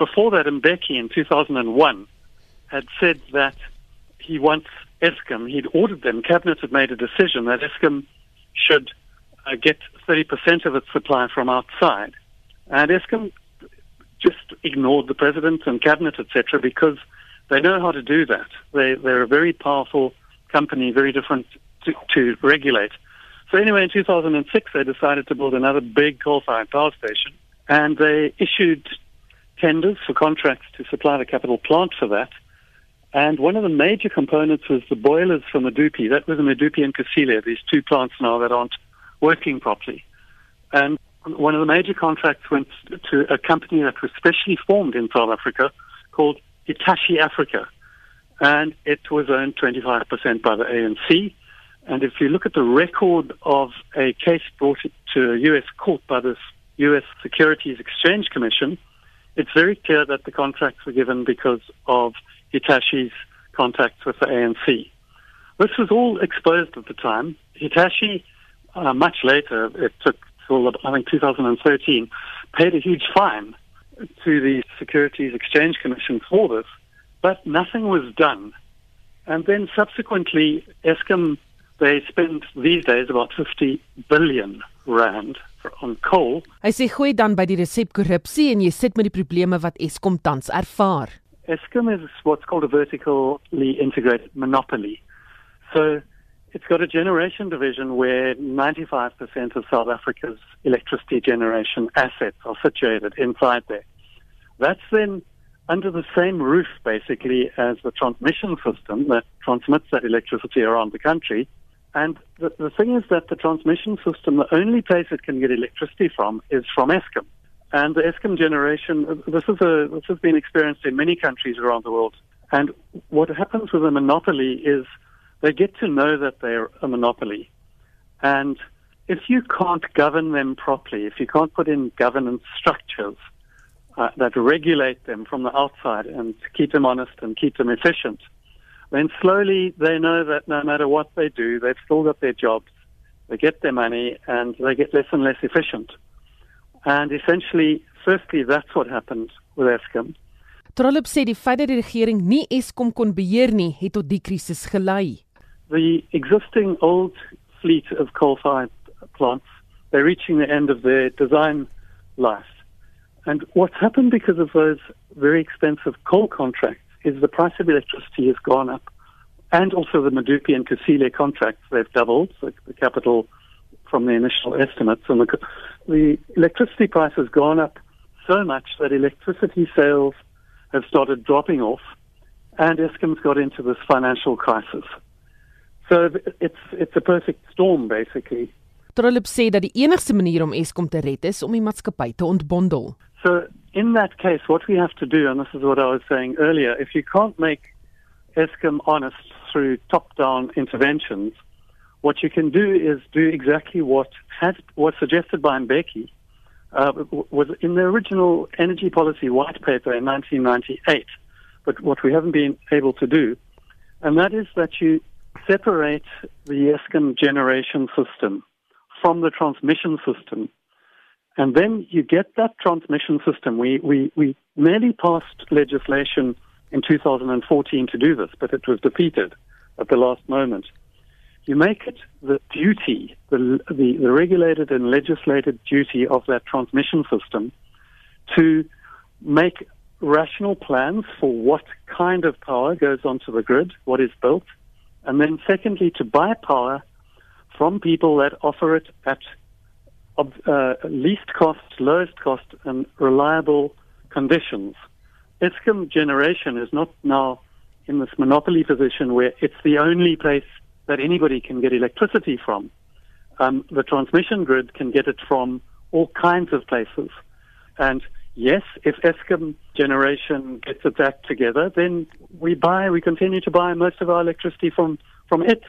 before that, Mbeki in 2001 had said that he wants Eskom, he'd ordered them, Cabinet had made a decision that Eskom should uh, get 30% of its supply from outside. And Eskom just ignored the President and Cabinet, etc., because they know how to do that. They, they're a very powerful company, very different to, to regulate. So anyway, in 2006, they decided to build another big coal-fired power station, and they issued tenders for contracts to supply the capital plant for that. And one of the major components was the boilers for Medupi. That was a Medupi and Kusile, these two plants now that aren't working properly. And one of the major contracts went to a company that was specially formed in South Africa called Hitachi Africa. And it was owned 25% by the ANC. And if you look at the record of a case brought to a U.S. court by the U.S. Securities Exchange Commission, it's very clear that the contracts were given because of Hitachi's contacts with the ANC. This was all exposed at the time. Hitachi, uh, much later, it took till I think 2013, paid a huge fine to the Securities Exchange Commission for this, but nothing was done. And then subsequently, Eskom, they spend these days about 50 billion rand on coal. Hy sê gooi dan by die resep korrupsie en jy sit met die probleme wat Eskom tans ervaar. Eskom is what's called a vertically integrated monopoly. So it's got a generation division where 95% of South Africa's electricity generation assets are situated inside there. That's then under the same roof, basically, as the transmission system that transmits that electricity around the country. And the, the thing is that the transmission system, the only place it can get electricity from is from Eskom. And the Eskom generation, this is a this has been experienced in many countries around the world. And what happens with a monopoly is they get to know that they're a monopoly. And if you can't govern them properly, if you can't put in governance structures uh, that regulate them from the outside and keep them honest and keep them efficient, then slowly they know that no matter what they do, they've still got their jobs, they get their money, and they get less and less efficient. And essentially, firstly, that's what happened with Eskom. Trollop sê die feit dat die regering nie Eskom kon beheer nie, het tot die krisis gelei. The existing old fleet of coal-fired plants, they're reaching the end of their design life. And what's happened because of those very expensive coal contracts is the price of electricity has gone up. And also the Medupi and Kusile contracts, they've doubled, so the capital from the initial estimates. And the, the electricity price has gone up so much that electricity sales have started dropping off, and Eskom's got into this financial crisis. So it's it's a perfect storm basically. Trollop sê dat die enigste manier om Eskom te red is om die maatskappy te ontbondel. So in that case what we have to do and this is what I was saying earlier if you can't make Eskom honest through top-down interventions what you can do is do exactly what has was suggested by Mbeki uh, was in the original energy policy white paper in 1998, but what we haven't been able to do, and that is that you separate the Eskom generation system from the transmission system. And then you get that transmission system. We, we, we nearly passed legislation in 2014 to do this, but it was defeated at the last moment you make it the duty, the, the, the regulated and legislated duty of that transmission system to make rational plans for what kind of power goes onto the grid, what is built, and then secondly, to buy power from people that offer it at uh, least cost, lowest cost, and reliable conditions. Eskom generation is not now in this monopoly position where it's the only place that anybody can get electricity from. Um, the transmission grid can get it from all kinds of places. And yes, if Eskom generation gets its act together, then we buy, we continue to buy most of our electricity from, from it.